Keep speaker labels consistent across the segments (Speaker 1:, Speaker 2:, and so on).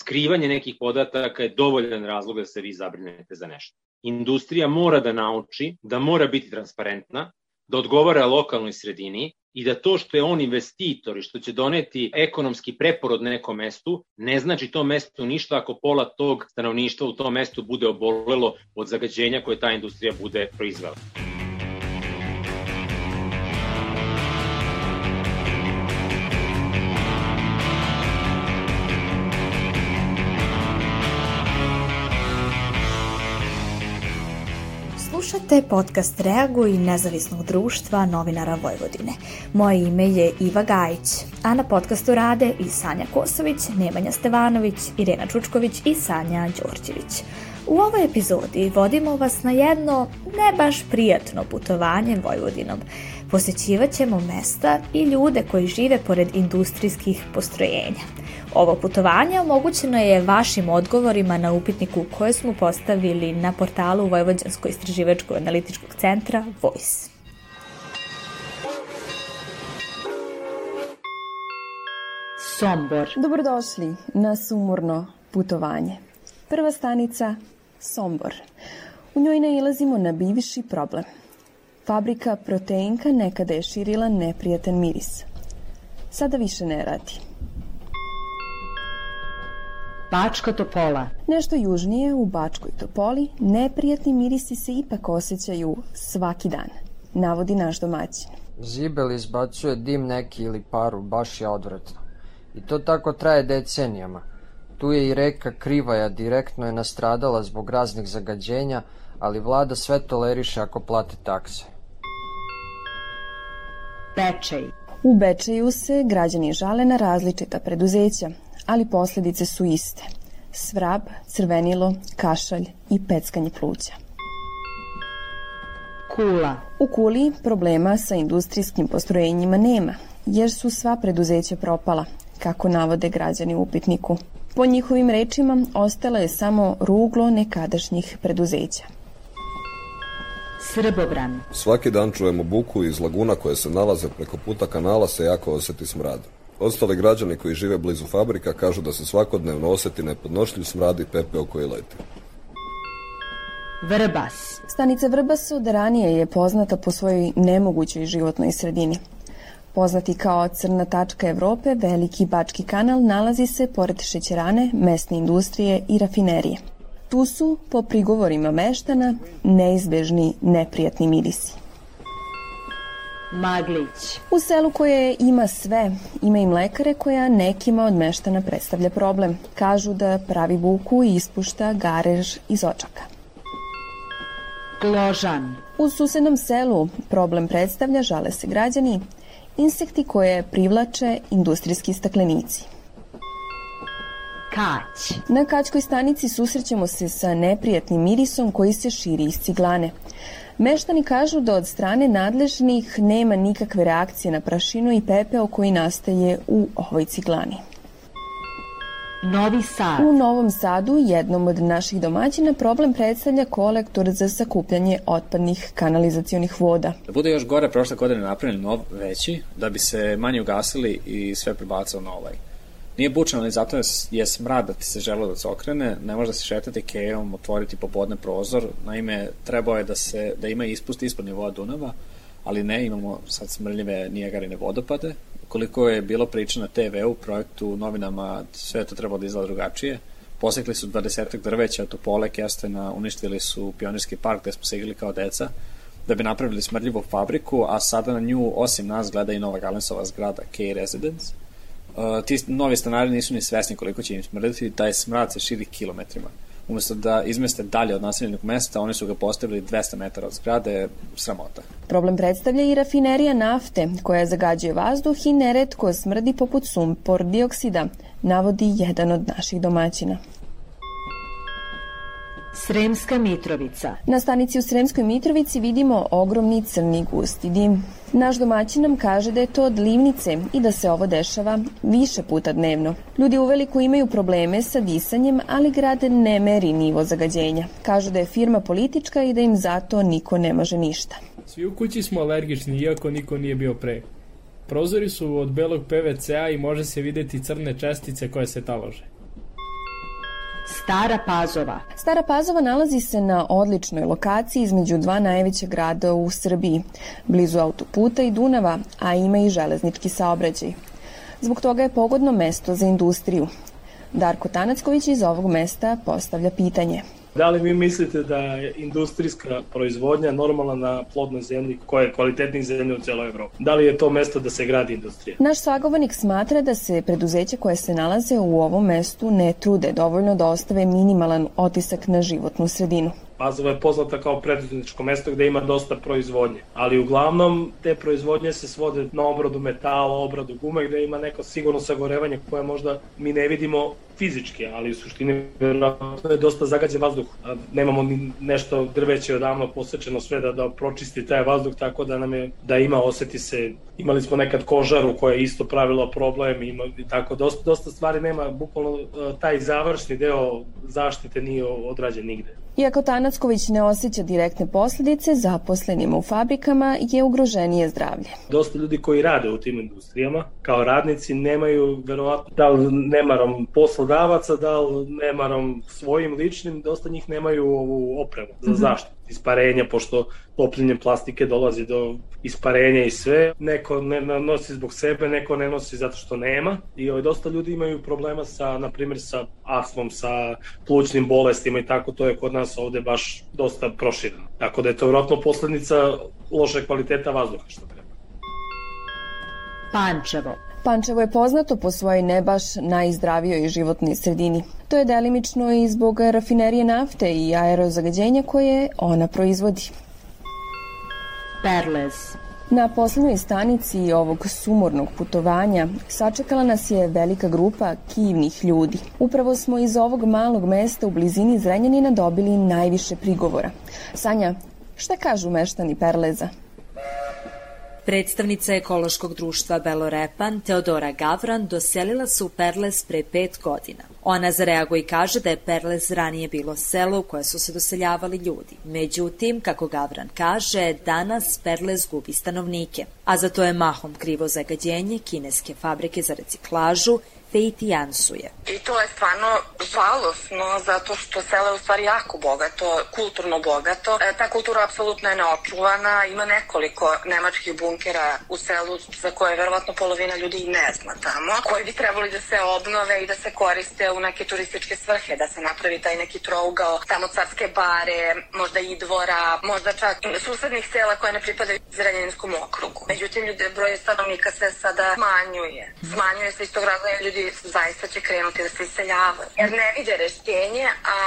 Speaker 1: skrivanje nekih podataka je dovoljan razlog da se vi zabrinete za nešto. Industrija mora da nauči da mora biti transparentna, da odgovara lokalnoj sredini i da to što je on investitor i što će doneti ekonomski preporod nekom mestu, ne znači to mesto ništa ako pola tog stanovništva u tom mestu bude obolelo od zagađenja koje ta industrija bude proizvela.
Speaker 2: Slušate podcast Reaguj nezavisnog društva novinara Vojvodine. Moje ime je Iva Gajić, a na podcastu rade i Sanja Kosović, Nemanja Stevanović, Irena Čučković i Sanja Đorđević. U ovoj epizodi vodimo vas na jedno ne baš prijatno putovanje Vojvodinom. Posećivat ćemo mesta i ljude koji žive pored industrijskih postrojenja. Ovo putovanje omogućeno je vašim odgovorima na upitniku koje smo postavili na portalu Vojvođansko istraživačko analitičkog centra Voice.
Speaker 3: Sombor.
Speaker 4: Dobrodošli na sumorno putovanje. Prva stanica Sombor. U njoj nailazimo na bivši problem. Fabrika proteinka nekada je širila neprijatan miris. Sada više ne radi.
Speaker 3: Bačka Topola.
Speaker 4: Nešto južnije u Bačkoj Topoli neprijatni mirisi se ipak osjećaju svaki dan, navodi naš domaćin.
Speaker 5: Zibel izbacuje dim neki ili paru, baš je odvratno. I to tako traje decenijama. Tu je i reka Krivaja direktno je nastradala zbog raznih zagađenja, ali vlada sve toleriše ako plate takse.
Speaker 3: Bečej.
Speaker 4: U Bečeju se građani žale na različita preduzeća, ali posledice su iste. Svrab, crvenilo, kašalj i peckanje pluća.
Speaker 3: Kula.
Speaker 4: U Kuli problema sa industrijskim postrojenjima nema, jer su sva preduzeća propala, kako navode građani u upitniku. Po njihovim rečima, ostalo je samo ruglo nekadašnjih preduzeća.
Speaker 3: Srbobran.
Speaker 6: Svaki dan čujemo buku iz laguna koje se nalaze preko puta kanala se jako oseti smrad. Ostali građani koji žive blizu fabrika kažu da se svakodnevno oseti nepodnošljiv smrad i pepeo koji leti.
Speaker 3: Vrbas.
Speaker 4: Stanica Vrbas od ranije je poznata po svojoj nemogućoj životnoj sredini. Poznati kao crna tačka Evrope, veliki Bački kanal nalazi se pored šećerane, mesne industrije i rafinerije. Tu su, po prigovorima meštana, neizbežni neprijatni mirisi.
Speaker 3: Maglić.
Speaker 4: U selu koje ima sve, ima i mlekare koja nekima od meštana predstavlja problem. Kažu da pravi buku i ispušta garež iz očaka.
Speaker 3: Gložan.
Speaker 4: U susednom selu problem predstavlja, žale se građani, insekti koje privlače industrijski staklenici.
Speaker 3: Kać.
Speaker 4: Na Kaćkoj stanici susrećemo se sa neprijatnim mirisom koji se širi iz ciglane. Meštani kažu da od strane nadležnih nema nikakve reakcije na prašinu i pepeo koji nastaje u ovoj ciglani.
Speaker 3: Novi Sad.
Speaker 4: U Novom Sadu, jednom od naših domaćina, problem predstavlja kolektor za sakupljanje otpadnih kanalizacionih voda.
Speaker 7: Da bude još gore, prošle godine napravili nov veći, da bi se manje ugasili i sve prebacilo na ovaj. Nije bučno, ali zato je smrad da ti se želo da se okrene, ne može da se šetati kejom, otvoriti popodne prozor, naime, trebao je da, se, da ima ispust ispod nivoa Dunava, ali ne, imamo sad smrljive nijegarine vodopade. Koliko je bilo priča na TV u projektu, novinama, sve to trebalo da izgleda drugačije. Posekli su 20 drveća, topole, kestena, uništili su pionirski park gde smo se igrali kao deca, da bi napravili smrljivu fabriku, a sada na nju, osim nas, gleda i Nova Galensova zgrada K-Residence, uh, ti novi stanari nisu ni svesni koliko će im smrditi, taj smrad se širi kilometrima. Umesto da izmeste dalje od naseljenog mesta, oni su ga postavili 200 metara od zgrade, sramota.
Speaker 4: Problem predstavlja i rafinerija nafte, koja zagađuje vazduh i neretko smrdi poput sumpor dioksida, navodi jedan od naših domaćina.
Speaker 3: Sremska Mitrovica.
Speaker 4: Na stanici u Sremskoj Mitrovici vidimo ogromni crni gusti dim. Naš domaćin nam kaže da je to od livnice i da se ovo dešava više puta dnevno. Ljudi uveliko imaju probleme sa disanjem, ali grad ne meri nivo zagađenja. Kažu da je firma politička i da im zato niko ne može ništa.
Speaker 8: Svi u kući smo alergični, iako niko nije bio pre. Prozori su od belog PVC-a i može se videti crne čestice koje se talože.
Speaker 9: Stara Pazova.
Speaker 4: Stara Pazova nalazi se na odličnoj lokaciji između dva najveća grada u Srbiji, blizu autoputa i Dunava, a ima i železnički saobraćaj. Zbog toga je pogodno mesto za industriju. Darko Tanacković iz ovog mesta postavlja pitanje –
Speaker 10: Da li vi mislite da je industrijska proizvodnja normalna na plodnoj zemlji koja je kvalitetnih zemlja u celoj Evropi? Da li je to mesto da se gradi industrija?
Speaker 4: Naš sagovornik smatra da se preduzeća koje se nalaze u ovom mestu ne trude dovoljno da ostave minimalan otisak na životnu sredinu.
Speaker 10: Pazova je poznata kao preduzetničko mesto gde ima dosta proizvodnje, ali uglavnom te proizvodnje se svode na obradu metala, obradu gume, gde ima neko sigurno sagorevanje koje možda mi ne vidimo fizički, ali u suštini verovatno je dosta zagađen vazduh. Nemamo ni nešto drveće odavno posečeno sve da, da pročisti taj vazduh, tako da nam je, da ima, oseti se, imali smo nekad kožaru koja je isto pravila problem, ima, i tako, dosta, dosta stvari nema, bukvalno taj završni deo zaštite nije odrađen nigde.
Speaker 4: Iako Tanacković ne osjeća direktne posledice, zaposlenima u fabrikama je ugroženije zdravlje.
Speaker 10: Dosta ljudi koji rade u tim industrijama, kao radnici, nemaju verovatno da li nemarom poslodavaca, da li nemarom svojim ličnim, dosta njih nemaju ovu opremu za mhm. zaštitu isparenja, pošto topljenje plastike dolazi do isparenja i sve. Neko ne nosi zbog sebe, neko ne nosi zato što nema. I ovaj, dosta ljudi imaju problema sa, na primjer, sa astmom, sa plućnim bolestima i tako, to je kod nas ovde baš dosta prošireno. Tako da je to vjerojatno poslednica loše kvaliteta vazduha, što treba.
Speaker 9: Pančevo.
Speaker 4: Pančevo je poznato po svojoj ne baš najzdravijoj životnoj sredini. To je delimično i zbog rafinerije nafte i aerozagađenja koje ona proizvodi.
Speaker 9: Perlez.
Speaker 4: Na poslednjoj stanici ovog sumornog putovanja sačekala nas je velika grupa kivnih ljudi. Upravo smo iz ovog malog mesta u blizini Zrenjanina dobili najviše prigovora. Sanja, šta kažu meštani Perleza?
Speaker 3: Predstavnica ekološkog društva Belorepan, Teodora Gavran, doselila se u Perles pre pet godina. Ona zareaguje i kaže da je Perles ranije bilo selo u koje su se doseljavali ljudi. Međutim, kako Gavran kaže, danas Perles gubi stanovnike, a za to je mahom krivo zagađenje kineske fabrike za reciklažu Fejti Jansuje.
Speaker 11: I to je stvarno žalosno zato što selo je u stvari jako bogato, kulturno bogato. E, ta kultura apsolutno je neočuvana, ima nekoliko nemačkih bunkera u selu za koje verovatno polovina ljudi i ne zna tamo, koji bi trebali da se obnove i da se koriste u neke turističke svrhe, da se napravi taj neki trougao, tamo carske bare, možda i dvora, možda čak susednih sela koje ne pripadaju Zrenjaninskom okrugu. Međutim, ljudi, broj stanovnika se sada smanjuje. Smanjuje se iz tog razloga ljudi ljudi zaista će krenuti da se iseljavaju. Jer ne vide reštenje, a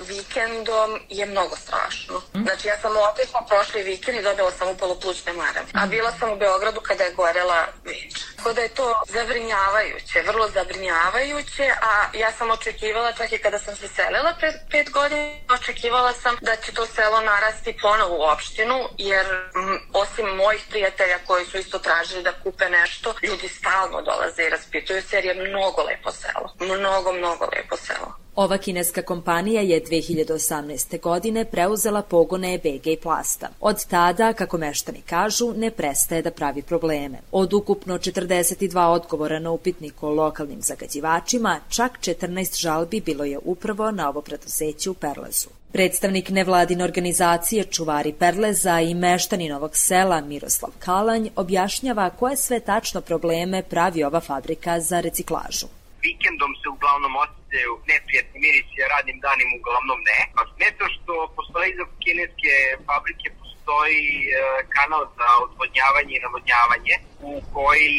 Speaker 11: vikendom je mnogo strašno. Mm. Znači ja sam otišla prošli vikend i dobila sam upalo plućne marave. A bila sam u Beogradu kada je gorela Vinča. Tako da je to zabrinjavajuće, vrlo zabrinjavajuće, a ja sam očekivala, čak i kada sam se selila pre pet godina, očekivala sam da će to selo narasti ponovo u opštinu, jer m, osim mojih prijatelja koji su isto tražili da kupe nešto, ljudi stalno dolaze i raspituju se jer je mnogo lepo selo. Mnogo, mnogo lepo selo.
Speaker 3: Ova kineska kompanija je 2018. godine preuzela pogone BG i Plasta. Od tada, kako meštani kažu, ne prestaje da pravi probleme. Od ukupno 42 odgovora na upitnik o lokalnim zagađivačima, čak 14 žalbi bilo je upravo na ovo preduzeće u Perlezu. Predstavnik nevladine organizacije Čuvari Perleza i meštani Novog sela Miroslav Kalanj objašnjava koje sve tačno probleme pravi ova fabrika za reciklažu
Speaker 12: vikendom se uglavnom osjećaju neprijatni mirisi, a radnim danima uglavnom ne. Pa smeta što postoji za kineske fabrike postoji e, kanal za odvodnjavanje i navodnjavanje u koji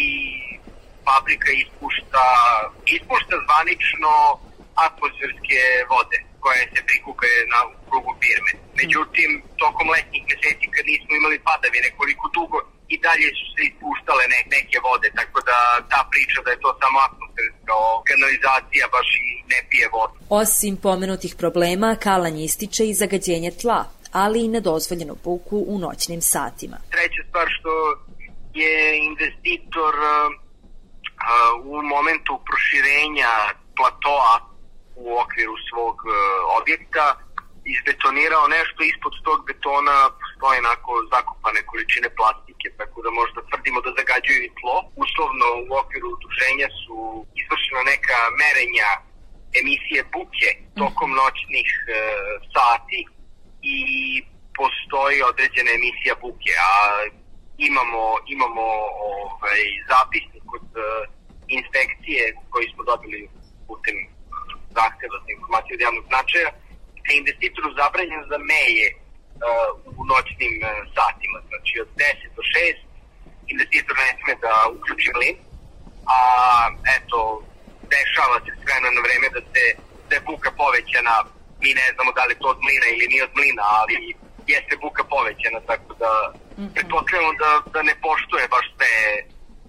Speaker 12: fabrika ispušta, ispušta zvanično atmosferske vode koje se prikupaju na krugu firme. Međutim, tokom letnjih meseci kad nismo imali padavine koliko dugo i dalje su se ispuštale ne, neke vode, tako da ta priča da je to samo atmosferska kanalizacija baš i ne pije vodu.
Speaker 3: Osim pomenutih problema, Kalanj ističe i zagađenje tla, ali i nedozvoljenu buku u noćnim satima.
Speaker 12: Treća stvar što je investitor uh, u momentu proširenja platoa u okviru svog uh, objekta izbetonirao nešto ispod tog betona postoje onako zakupane količine plastike, tako da možda tvrdimo da zagađuju i tlo. Uslovno u okviru udruženja su izvršena neka merenja emisije buke tokom noćnih e, sati i postoji određena emisija buke, a imamo, imamo ovaj, zapisnik od e, inspekcije koji smo dobili putem zahteva za informaciju od javnog značaja, je investitoru zabranjen za meje uh, u noćnim uh, satima. Znači od 10 do 6 investitor ne sme da uključi mlin, a eto, dešava se s vremena na vreme da se da je buka povećana, mi ne znamo da li to od mlina ili nije od mlina, ali jeste buka povećana, tako da mm -hmm. pretpostavljamo da, da ne poštuje baš sve,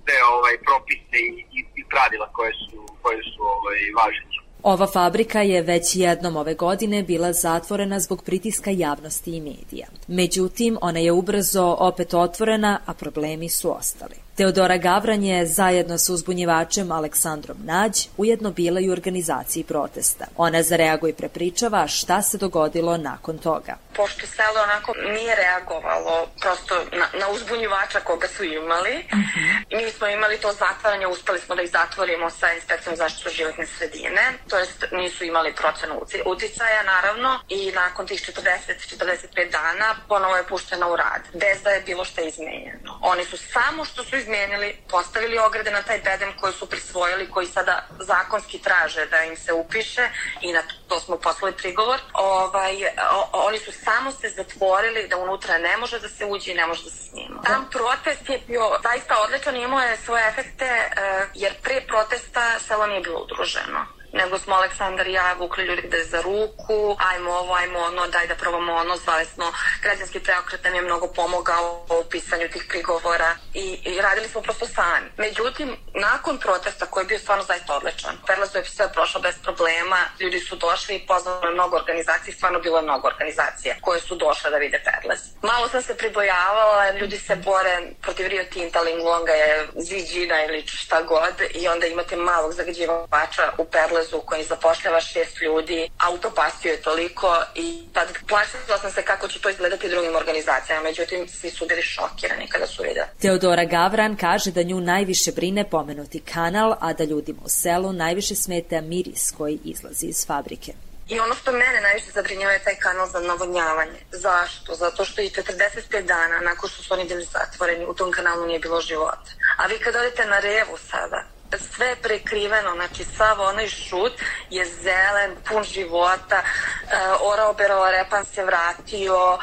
Speaker 12: sve ovaj, propise i, i, i pravila koje su, koje su ovaj, važeće.
Speaker 3: Ova fabrika je već jednom ove godine bila zatvorena zbog pritiska javnosti i medija. Međutim, ona je ubrzo opet otvorena, a problemi su ostali. Teodora Gavran je zajedno sa uzbunjivačem Aleksandrom Nađ ujedno bila i u organizaciji protesta. Ona za reago i prepričava šta se dogodilo nakon toga.
Speaker 11: Pošto selo onako nije reagovalo prosto na, na uzbunjivača koga su imali, uh -huh. mi smo imali to zatvaranje, uspeli smo da ih zatvorimo sa inspekcijom zaštitu životne sredine, to jest nisu imali procenu uticaja naravno i nakon tih 40-45 dana ponovo je puštena u rad, bez da je bilo šta izmenjeno. Oni su samo što su izmenili, postavili ograde na taj bedem koji su prisvojili, koji sada zakonski traže da im se upiše i na to smo poslali prigovor. Ovaj, o, oni su samo se zatvorili da unutra ne može da se uđe i ne može da se snima. Tam protest je bio zaista odličan imao je svoje efekte jer pre protesta selo nije bilo udruženo nego smo Aleksandar i ja vukli ljudi gde za ruku, ajmo ovo, ajmo ono, daj da probamo ono, zvali smo građanski preokret nam je mnogo pomogao u pisanju tih prigovora i, i radili smo prosto sami. Međutim, nakon protesta koji je bio stvarno zaista odličan, Perlazu je sve prošlo bez problema, ljudi su došli i pozvali mnogo organizacija, stvarno bilo je mnogo organizacija koje su došle da vide Perlaz. Malo sam se pribojavala, ljudi se bore protiv Rio Tinta, Linglonga je Ziđina ili šta god i onda imate malog zagađivača u Perlazu Perlezu koji zapošljava šest ljudi, autopastio je toliko i tad plašila sam se kako će to izgledati drugim organizacijama, međutim svi su bili šokirani kada su videli.
Speaker 3: Teodora Gavran kaže da nju najviše brine pomenuti kanal, a da ljudima u selu najviše smeta miris koji izlazi iz fabrike.
Speaker 11: I ono što mene najviše zabrinjava je taj kanal za navodnjavanje. Zašto? Zato što i 45 dana nakon što su oni bili zatvoreni, u tom kanalu nije bilo života. A vi kad odete na revu sada, sve je prekriveno, znači sav onaj šut je zelen, pun života, uh, orao berao repan se vratio, uh,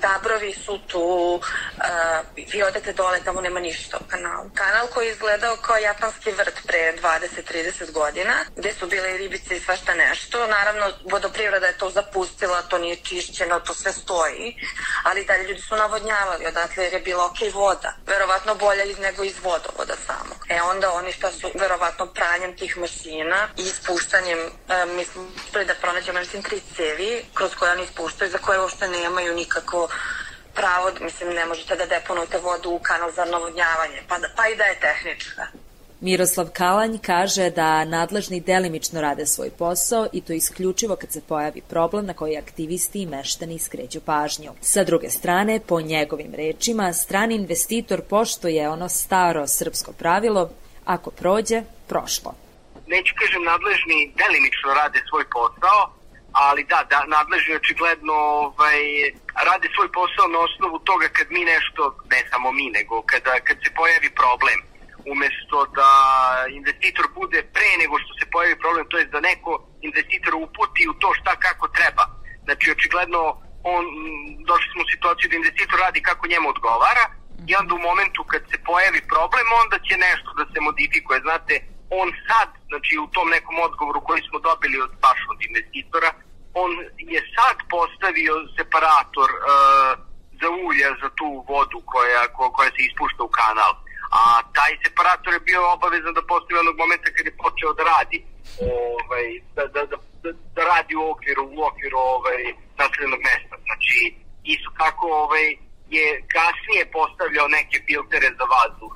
Speaker 11: dabrovi su tu, uh, vi odete dole, tamo nema ništa u kanalu. Kanal koji je izgledao kao japanski vrt pre 20-30 godina, gde su bile i ribice i svašta nešto. Naravno, vodoprivreda je to zapustila, to nije čišćeno, to sve stoji, ali dalje ljudi su navodnjavali odatle jer je bila ok voda. Verovatno bolja iz nego iz vodovoda samog. E onda oni šta su verovatno pranjem tih mašina i ispuštanjem, e, mi smo uspeli da pronađemo mislim tri cevi kroz koje oni ispuštaju, za koje uopšte nemaju nikako pravo, mislim ne možete da deponujete vodu u kanal za navodnjavanje, pa, da, pa i da je tehnička.
Speaker 3: Miroslav Kalanj kaže da nadležni delimično rade svoj posao i to isključivo kad se pojavi problem na koji aktivisti i meštani skreću pažnju. Sa druge strane, po njegovim rečima, strani investitor poštuje ono staro srpsko pravilo Ako prođe, prošlo.
Speaker 12: Neću kažem nadležni delimično rade svoj posao, ali da, da nadležni očigledno ovaj, rade svoj posao na osnovu toga kad mi nešto, ne samo mi, nego kada, kad se pojavi problem, umesto da investitor bude pre nego što se pojavi problem, to je da neko investitor uputi u to šta kako treba. Znači, očigledno, on, došli smo u situaciju da investitor radi kako njemu odgovara, i onda u momentu kad se pojavi problem, onda će nešto da se modifikuje. Znate, on sad, znači u tom nekom odgovoru koji smo dobili od baš od investitora, on je sad postavio separator uh, za ulja za tu vodu koja, ko, koja se ispušta u kanal. A taj separator je bio obavezan da postavi onog momenta kad je počeo da radi ovaj, da, da, da, da radi u okviru, u okviru ovaj, naseljenog mesta. Znači, isto kako ovaj, je kasnije postavljao neke filtere za vazduh,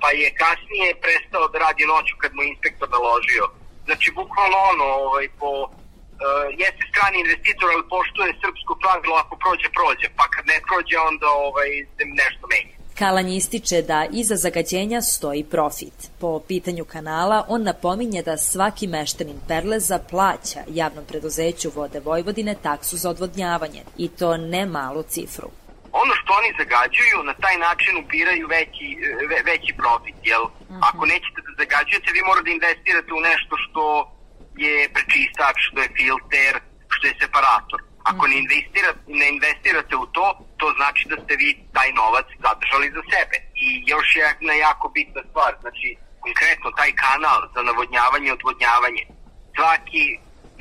Speaker 12: pa je kasnije prestao da radi noću kad mu inspektor naložio. Znači, bukvalno ono, ovaj, po, uh, jeste strani investitor, ali poštuje srpsko pravilo, ako prođe, prođe, pa kad ne prođe, onda ovaj, nešto menja.
Speaker 3: Kalanj ističe da iza zagađenja stoji profit. Po pitanju kanala, on napominje da svaki meštanin Perleza plaća javnom preduzeću Vode Vojvodine taksu za odvodnjavanje i to ne malu cifru.
Speaker 12: Ono što oni zagađuju, na taj način upiraju veći, ve, veći profit, jel? -hmm. Ako nećete da zagađujete, vi morate da investirate u nešto što je prečistač, što je filter, što je separator. Ako ne, investira, ne investirate u to, to znači da ste vi taj novac zadržali za sebe. I još jedna jako bitna stvar, znači konkretno taj kanal za navodnjavanje i odvodnjavanje. Svaki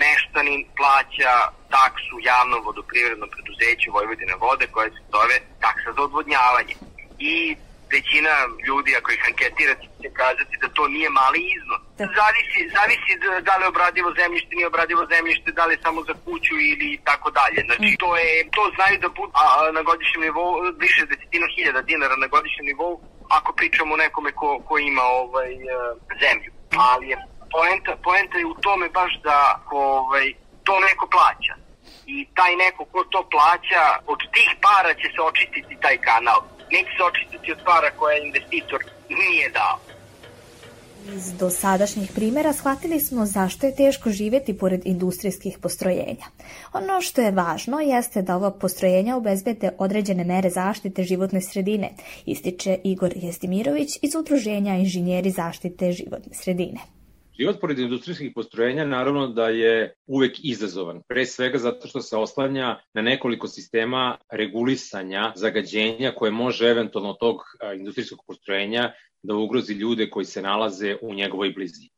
Speaker 12: meštanin plaća taksu javnom vodoprivrednom preduzeću Vojvodine vode koja se zove taksa za odvodnjavanje. I većina ljudi, ako ih anketirate, će kazati da to nije mali iznos. Da. Zavisi, zavisi da li je obradivo zemljište, nije obradivo zemljište, da li je samo za kuću ili tako dalje. Znači, to, je, to znaju da budu a, na godišnjem nivou više desetina hiljada dinara na godišnjem nivou ako pričamo o nekome ko, ko ima ovaj, e, zemlju. Ali je poenta, poenta je u tome baš da ovaj, to neko plaća. I taj neko ko to plaća, od tih para će se očistiti taj kanal neće se očistiti od para koje investitor nije dao.
Speaker 2: Iz dosadašnjih primera shvatili smo zašto je teško živeti pored industrijskih postrojenja. Ono što je važno jeste da ova postrojenja obezbede određene mere zaštite životne sredine, ističe Igor Jezdimirović iz Udruženja inženjeri zaštite životne sredine.
Speaker 1: Život pored industrijskih postrojenja naravno da je uvek izazovan, pre svega zato što se oslanja na nekoliko sistema regulisanja zagađenja koje može eventualno tog industrijskog postrojenja da ugrozi ljude koji se nalaze u njegovoj blizini.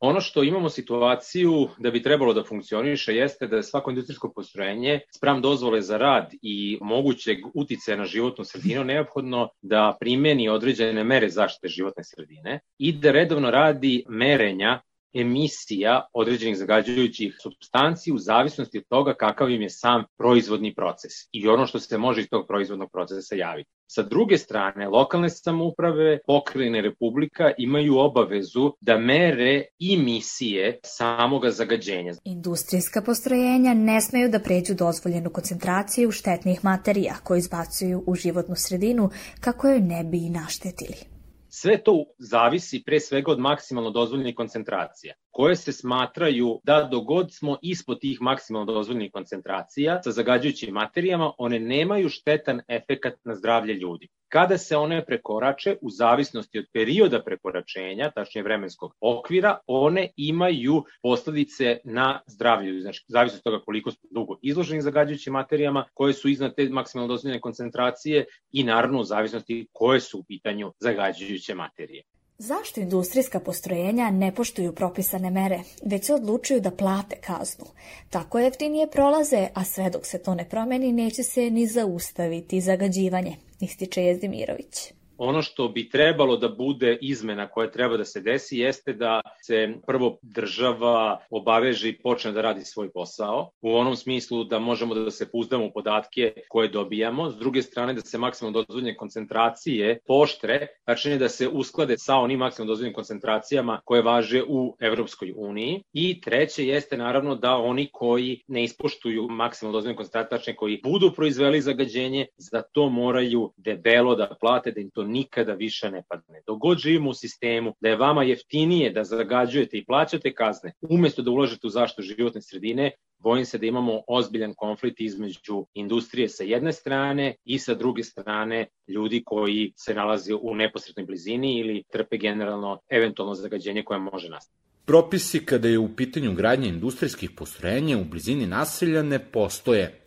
Speaker 1: Ono što imamo situaciju da bi trebalo da funkcioniše jeste da je svako industrijsko postrojenje sprem dozvole za rad i mogućeg uticaja na životnu sredinu neophodno da primeni određene mere zaštite životne sredine i da redovno radi merenja emisija određenih zagađujućih substanci u zavisnosti od toga kakav im je sam proizvodni proces i ono što se može iz tog proizvodnog procesa javiti. Sa druge strane, lokalne samouprave, pokrajine Republika imaju obavezu da mere emisije samoga zagađenja.
Speaker 2: Industrijska postrojenja ne smeju da pređu dozvoljenu koncentraciju štetnih materija koje izbacuju u životnu sredinu kako joj ne bi i naštetili.
Speaker 1: Sve to zavisi pre svega od maksimalno dozvoljenih koncentracija, koje se smatraju da dogod smo ispod tih maksimalno dozvoljenih koncentracija sa zagađujućim materijama, one nemaju štetan efekat na zdravlje ljudi. Kada se one prekorače, u zavisnosti od perioda prekoračenja, tačnije vremenskog okvira, one imaju posledice na zdravlje, znači zavisno od toga koliko smo dugo izloženi zagađujućim materijama, koje su iznad te maksimalno dozvoljene koncentracije i naravno u zavisnosti koje su u pitanju zagađujuće materije.
Speaker 2: Zašto industrijska postrojenja ne poštuju propisane mere, već se odlučuju da plate kaznu? Tako jeftinije prolaze, a sve dok se to ne promeni neće se ni zaustaviti zagađivanje, ističe Jezdimirović
Speaker 1: ono što bi trebalo da bude izmena koja treba da se desi jeste da se prvo država obaveže i počne da radi svoj posao, u onom smislu da možemo da se puzdamo u podatke koje dobijamo, s druge strane da se maksimalno dozvoljene koncentracije poštre, tačnije da se usklade sa onim maksimalno dozvoljenim koncentracijama koje važe u Evropskoj uniji. I treće jeste naravno da oni koji ne ispoštuju maksimalno dozvoljene koncentracije, koji budu proizveli zagađenje, za to moraju debelo da plate, da im to nikada više ne padne. Dogod živimo u sistemu da je vama jeftinije da zagađujete i plaćate kazne, umesto da ulažete u zaštitu životne sredine, bojim se da imamo ozbiljan konflikt između industrije sa jedne strane i sa druge strane ljudi koji se nalaze u neposrednoj blizini ili trpe generalno eventualno zagađenje koje može nastati.
Speaker 13: Propisi kada je u pitanju gradnje industrijskih postrojenja u blizini naselja ne postoje.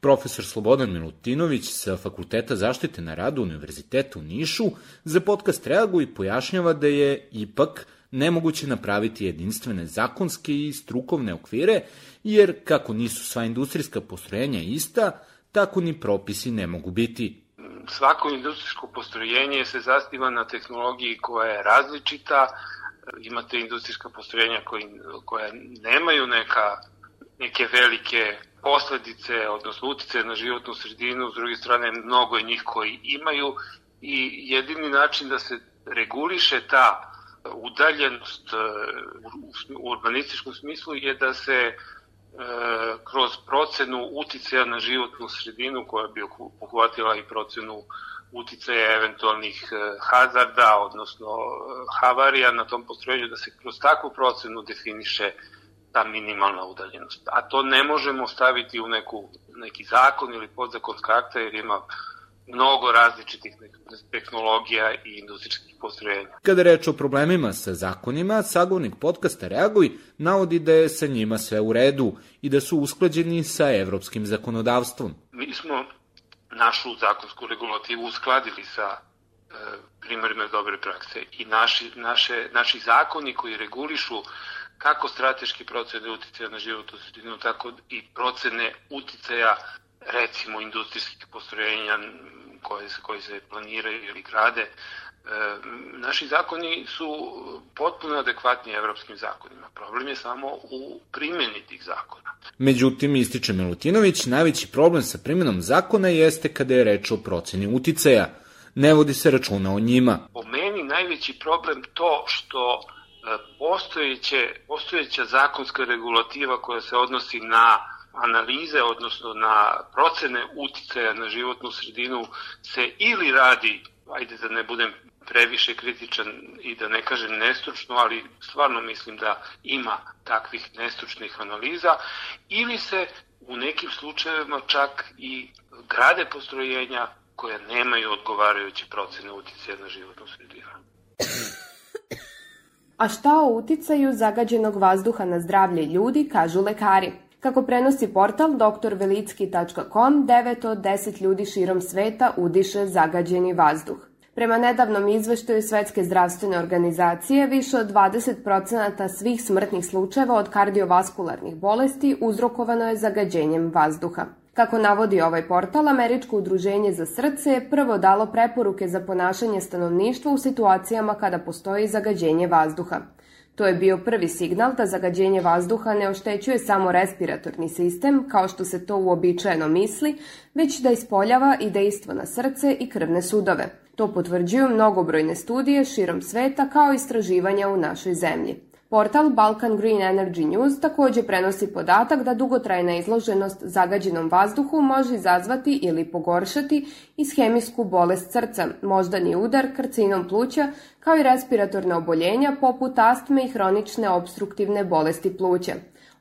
Speaker 13: Profesor Slobodan Milutinović sa Fakulteta zaštite na radu Univerziteta u Nišu za podcast reaguje i pojašnjava da je ipak nemoguće napraviti jedinstvene zakonske i strukovne okvire, jer kako nisu sva industrijska postrojenja ista, tako ni propisi ne mogu biti.
Speaker 14: Svako industrijsko postrojenje se zastiva na tehnologiji koja je različita, imate industrijska postrojenja koja nemaju neka, neke velike posledice, odnosno utice na životnu sredinu, s druge strane mnogo je njih koji imaju i jedini način da se reguliše ta udaljenost e, u urbanističkom smislu je da se e, kroz procenu uticaja na životnu sredinu koja bi obuhvatila i procenu uticaja eventualnih e, hazarda, odnosno havarija na tom postrojenju, da se kroz takvu procenu definiše ta minimalna udaljenost. A to ne možemo staviti u neku, neki zakon ili podzakonska akta jer ima mnogo različitih tehnologija i industrijskih postrojenja.
Speaker 13: Kada reč o problemima sa zakonima, sagovnik podcasta Reaguj navodi da je sa njima sve u redu i da su usklađeni sa evropskim zakonodavstvom.
Speaker 14: Mi smo našu zakonsku regulativu uskladili sa e, primarima dobre prakse i naši, naše, naši zakoni koji regulišu kako strateški procene uticaja na životnu sredinu, tako i procene uticaja recimo industrijskih postrojenja koje, koji se planiraju ili grade, e, naši zakoni su potpuno adekvatni evropskim zakonima. Problem je samo u primjeni tih zakona.
Speaker 13: Međutim, ističe Milutinović, najveći problem sa primjenom zakona jeste kada je reč o proceni uticaja. Ne vodi se računa o njima.
Speaker 14: Po meni najveći problem to što postojeće, postojeća zakonska regulativa koja se odnosi na analize, odnosno na procene uticaja na životnu sredinu se ili radi, ajde da ne budem previše kritičan i da ne kažem nestručno, ali stvarno mislim da ima takvih nestručnih analiza, ili se u nekim slučajevima čak i grade postrojenja koja nemaju odgovarajuće procene uticaja na životnu sredinu.
Speaker 15: A šta o uticaju zagađenog vazduha na zdravlje ljudi kažu lekari? Kako prenosi portal drvelicki.com, 9 od 10 ljudi širom sveta udiše zagađeni vazduh. Prema nedavnom izveštaju Svetske zdravstvene organizacije, više od 20% svih smrtnih slučajeva od kardiovaskularnih bolesti uzrokovano je zagađenjem vazduha. Kako navodi ovaj portal, Američko udruženje za srce je prvo dalo preporuke za ponašanje stanovništva u situacijama kada postoji zagađenje vazduha. To je bio prvi signal da zagađenje vazduha ne oštećuje samo respiratorni sistem, kao što se to uobičajeno misli, već da ispoljava i dejstvo na srce i krvne sudove. To potvrđuju mnogobrojne studije širom sveta kao istraživanja u našoj zemlji. Portal Balkan Green Energy News takođe prenosi podatak da dugotrajna izloženost zagađenom vazduhu može izazvati ili pogoršati ishemijsku bolest srca, moždani udar, karcinom pluća, kao i respiratorne oboljenja poput astme i hronične obstruktivne bolesti pluća.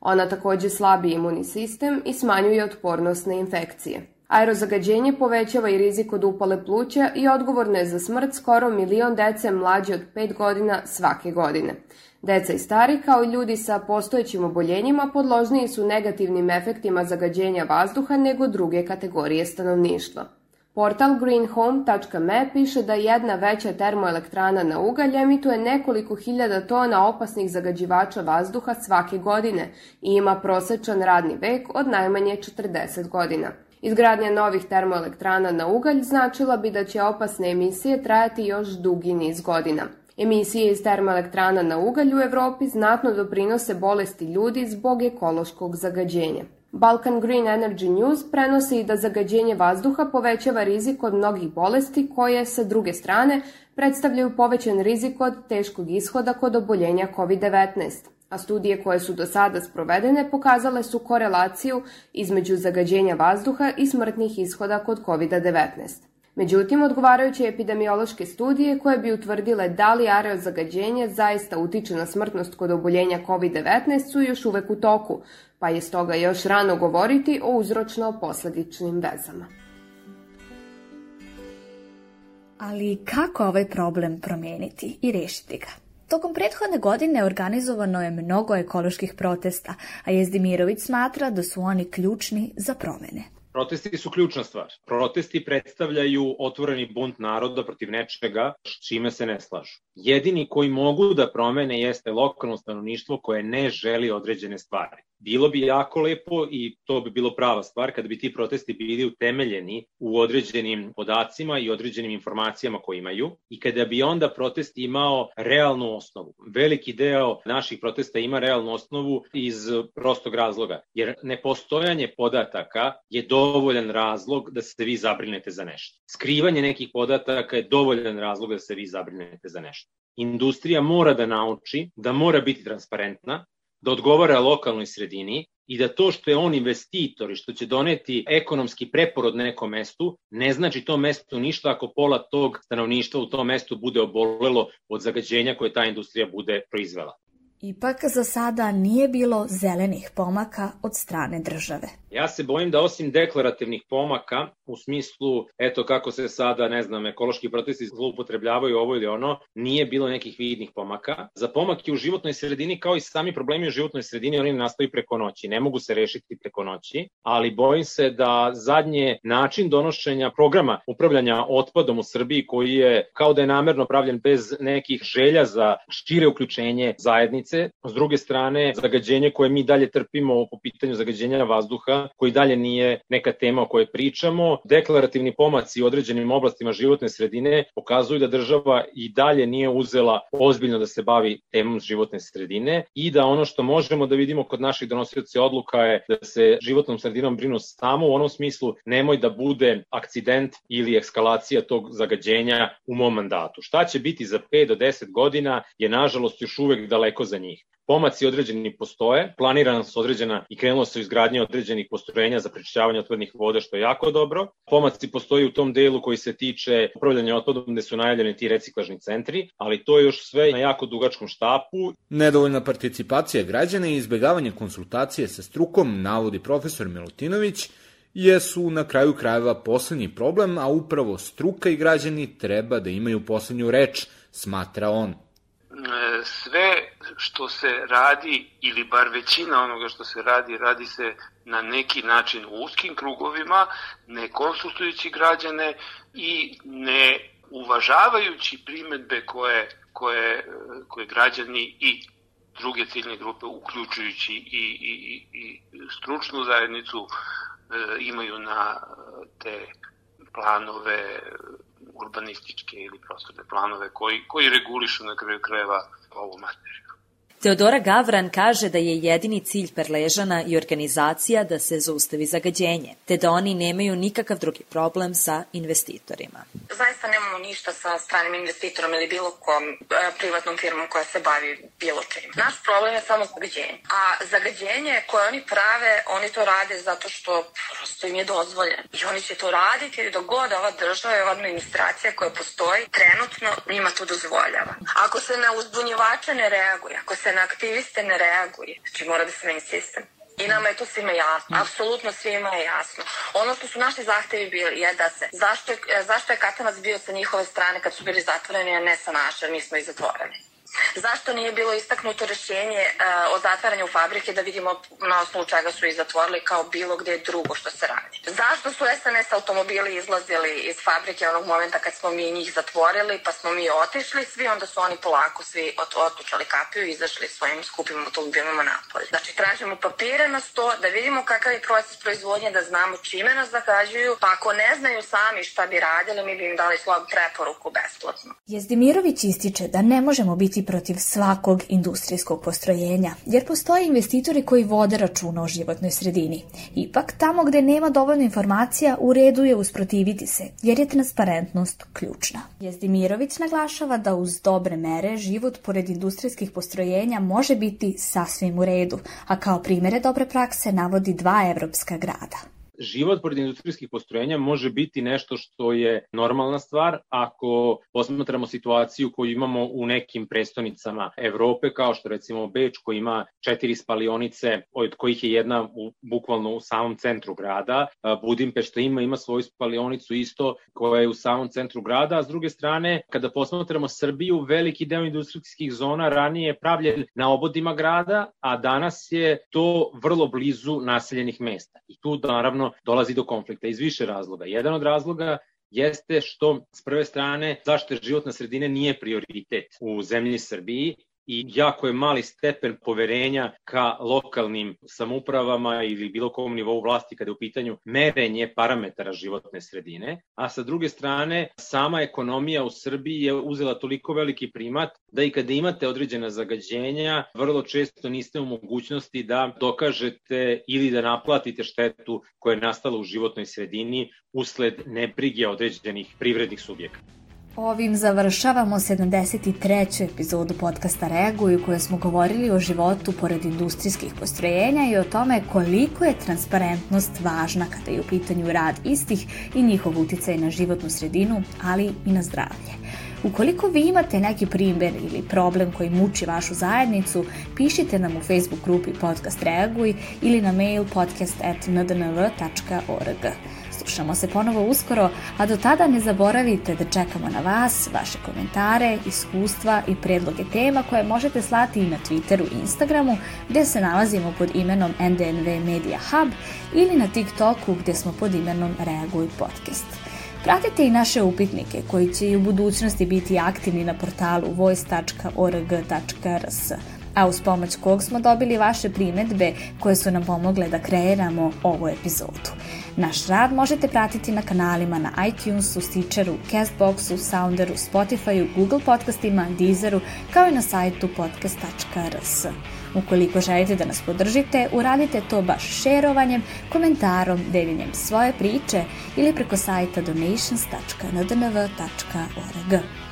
Speaker 15: Ona takođe slabi imunni sistem i smanjuje otpornost na infekcije. Aerozagađenje povećava i rizik od upale pluća i odgovorno je za smrt skoro milion dece mlađe od 5 godina svake godine. Deca i stari, kao i ljudi sa postojećim oboljenjima, podložniji su negativnim efektima zagađenja vazduha nego druge kategorije stanovništva. Portal greenhome.me piše da jedna veća termoelektrana na ugalj emituje nekoliko hiljada tona opasnih zagađivača vazduha svake godine i ima prosečan radni vek od najmanje 40 godina. Izgradnja novih termoelektrana na ugalj značila bi da će opasne emisije trajati još dugi niz godina. Emisije iz termoelektrana na ugalj u Evropi znatno doprinose bolesti ljudi zbog ekološkog zagađenja. Balkan Green Energy News prenosi da zagađenje vazduha povećava rizik od mnogih bolesti koje, sa druge strane, predstavljaju povećan rizik od teškog ishoda kod oboljenja COVID-19 a studije koje su do sada sprovedene pokazale su korelaciju između zagađenja vazduha i smrtnih ishoda kod COVID-19. Međutim, odgovarajuće epidemiološke studije koje bi utvrdile da li aerozagađenje zaista utiče na smrtnost kod oboljenja COVID-19 su još uvek u toku, pa je stoga još rano govoriti o uzročno-posledičnim vezama.
Speaker 2: Ali kako ovaj problem promeniti i rešiti ga? Tokom prethodne godine organizovano je mnogo ekoloških protesta, a Jezdimirović smatra da su oni ključni za promene.
Speaker 1: Protesti su ključna stvar. Protesti predstavljaju otvoreni bunt naroda protiv nečega s čime se ne slažu. Jedini koji mogu da promene jeste lokalno stanovništvo koje ne želi određene stvari. Bilo bi jako lepo i to bi bilo prava stvar kada bi ti protesti bili utemeljeni u određenim podacima i određenim informacijama koje imaju i kada bi onda protest imao realnu osnovu. Veliki deo naših protesta ima realnu osnovu iz prostog razloga, jer nepostojanje podataka je dovoljan razlog da se vi zabrinete za nešto. Skrivanje nekih podataka je dovoljan razlog da se vi zabrinete za nešto. Industrija mora da nauči da mora biti transparentna, da odgovara lokalnoj sredini i da to što je on investitor i što će doneti ekonomski preporod nekom mestu, ne znači to mesto ništa ako pola tog stanovništva u tom mestu bude obolelo od zagađenja koje ta industrija bude proizvela.
Speaker 2: Ipak za sada nije bilo zelenih pomaka od strane države.
Speaker 1: Ja se bojim da osim deklarativnih pomaka, u smislu, eto kako se sada, ne znam, ekološki protesti zloupotrebljavaju ovo ili ono, nije bilo nekih vidnih pomaka. Za pomake u životnoj sredini, kao i sami problemi u životnoj sredini, oni nastaju preko noći, ne mogu se rešiti preko noći, ali bojim se da zadnje način donošenja programa upravljanja otpadom u Srbiji, koji je kao da je namerno pravljen bez nekih želja za šire uključenje zajednice, s druge strane, zagađenje koje mi dalje trpimo po pitanju zagađenja vazduha, koji dalje nije neka tema o kojoj pričamo. Deklarativni pomaci u određenim oblastima životne sredine pokazuju da država i dalje nije uzela ozbiljno da se bavi temom životne sredine i da ono što možemo da vidimo kod naših donosioca odluka je da se životnom sredinom brinu samo u onom smislu nemoj da bude akcident ili eskalacija tog zagađenja u mom mandatu. Šta će biti za 5 do 10 godina je nažalost još uvek daleko za njih. Pomaci određeni postoje, planirana su određena i krenulo se u izgradnje određenih postrojenja za prečišćavanje otpadnih voda, što je jako dobro. Pomaci postoji u tom delu koji se tiče upravljanja otpadom gde su najavljeni ti reciklažni centri, ali to je još sve na jako dugačkom štapu.
Speaker 13: Nedovoljna participacija građana i izbegavanje konsultacije sa strukom, navodi profesor Milutinović, jesu na kraju krajeva poslednji problem, a upravo struka i građani treba da imaju poslednju reč, smatra on
Speaker 14: sve što se radi, ili bar većina onoga što se radi, radi se na neki način u uskim krugovima, ne konsultujući građane i ne uvažavajući primetbe koje, koje, koje građani i druge ciljne grupe, uključujući i, i, i stručnu zajednicu, e, imaju na te planove urbanističke ili prostorne planove koji, koji regulišu na kraju krajeva ovu materiju.
Speaker 3: Teodora Gavran kaže da je jedini cilj Perležana i organizacija da se zaustavi zagađenje, te da oni nemaju nikakav drugi problem sa investitorima.
Speaker 11: Zaista nemamo ništa sa stranim investitorom ili bilo kom e, privatnom firmom koja se bavi bilo čim. Naš problem je samo zagađenje. A zagađenje koje oni prave, oni to rade zato što prosto im je dozvoljeno. I oni će to raditi dok god ova država i ova administracija koja postoji trenutno njima to dozvoljava. Ako se na uzbunjivače ne reaguje, ako se se na aktiviste ne reaguje. Znači mora da se meni sistem. I nama je to svima jasno, apsolutno svima je jasno. Ono što su naši zahtevi bili je da se, zašto je, zašto je Katanac bio sa njihove strane kad su bili zatvoreni, a ne sa naše, mi smo i zatvoreni. Zašto nije bilo istaknuto rešenje uh, o zatvaranju fabrike da vidimo na osnovu čega su ih zatvorili kao bilo gde drugo što se radi? Zašto su SNS automobili izlazili iz fabrike onog momenta kad smo mi njih zatvorili pa smo mi otišli svi, onda su oni polako svi ot otučali kapiju i izašli svojim skupim automobilima napolje. Znači tražimo papire na sto da vidimo kakav je proces proizvodnje, da znamo čime nas zagađuju, pa ako ne znaju sami šta bi radili, mi bi im dali slob preporuku besplatno.
Speaker 2: Jezdimirović ističe da ne možemo biti protiv svakog industrijskog postrojenja, jer postoje investitori koji vode računa o životnoj sredini. Ipak, tamo gde nema dovoljno informacija, u redu je usprotiviti se, jer je transparentnost ključna. Jezdimirović naglašava da uz dobre mere život pored industrijskih postrojenja može biti sasvim u redu, a kao primere dobre prakse navodi dva evropska grada
Speaker 1: život pored industrijskih postrojenja može biti nešto što je normalna stvar ako posmatramo situaciju koju imamo u nekim prestonicama Evrope, kao što recimo Beč koji ima četiri spalionice, od kojih je jedna u, bukvalno u samom centru grada. Budimpešta ima, ima svoju spalionicu isto koja je u samom centru grada, a s druge strane, kada posmatramo Srbiju, veliki deo industrijskih zona ranije je pravljen na obodima grada, a danas je to vrlo blizu naseljenih mesta. I tu naravno dolazi do konflikta iz više razloga. Jedan od razloga jeste što s prve strane zaštita životna sredine nije prioritet u zemlji Srbiji i jako je mali stepen poverenja ka lokalnim samupravama ili bilo kom nivou vlasti kada je u pitanju merenje parametara životne sredine, a sa druge strane sama ekonomija u Srbiji je uzela toliko veliki primat da i kada imate određena zagađenja, vrlo često niste u mogućnosti da dokažete ili da naplatite štetu koja je nastala u životnoj sredini usled nebrige određenih privrednih subjekata.
Speaker 2: Ovim završavamo 73. epizodu podcasta Reaguj u kojoj smo govorili o životu pored industrijskih postrojenja i o tome koliko je transparentnost važna kada je u pitanju rad istih i njihov uticaj na životnu sredinu, ali i na zdravlje. Ukoliko vi imate neki primjer ili problem koji muči vašu zajednicu, pišite nam u Facebook grupi Podcast Reaguj ili na mail podcast.ndnv.org. Slušamo se ponovo uskoro, a do tada ne zaboravite da čekamo na vas, vaše komentare, iskustva i predloge tema koje možete slati i na Twitteru i Instagramu gde se nalazimo pod imenom NDNV Media Hub ili na TikToku gde smo pod imenom Reaguj Podcast. Pratite i naše upitnike koji će i u budućnosti biti aktivni na portalu voice.org.rs a uz pomoć kog smo dobili vaše primetbe koje su nam pomogle da kreiramo ovu epizodu. Naš rad možete pratiti na kanalima na iTunesu, Stitcheru, Castboxu, Sounderu, Spotifyu, Google podcastima, Deezeru, kao i na sajtu podcast.rs. Ukoliko želite da nas podržite, uradite to baš šerovanjem, komentarom, deljenjem svoje priče ili preko sajta donations.ndnv.org.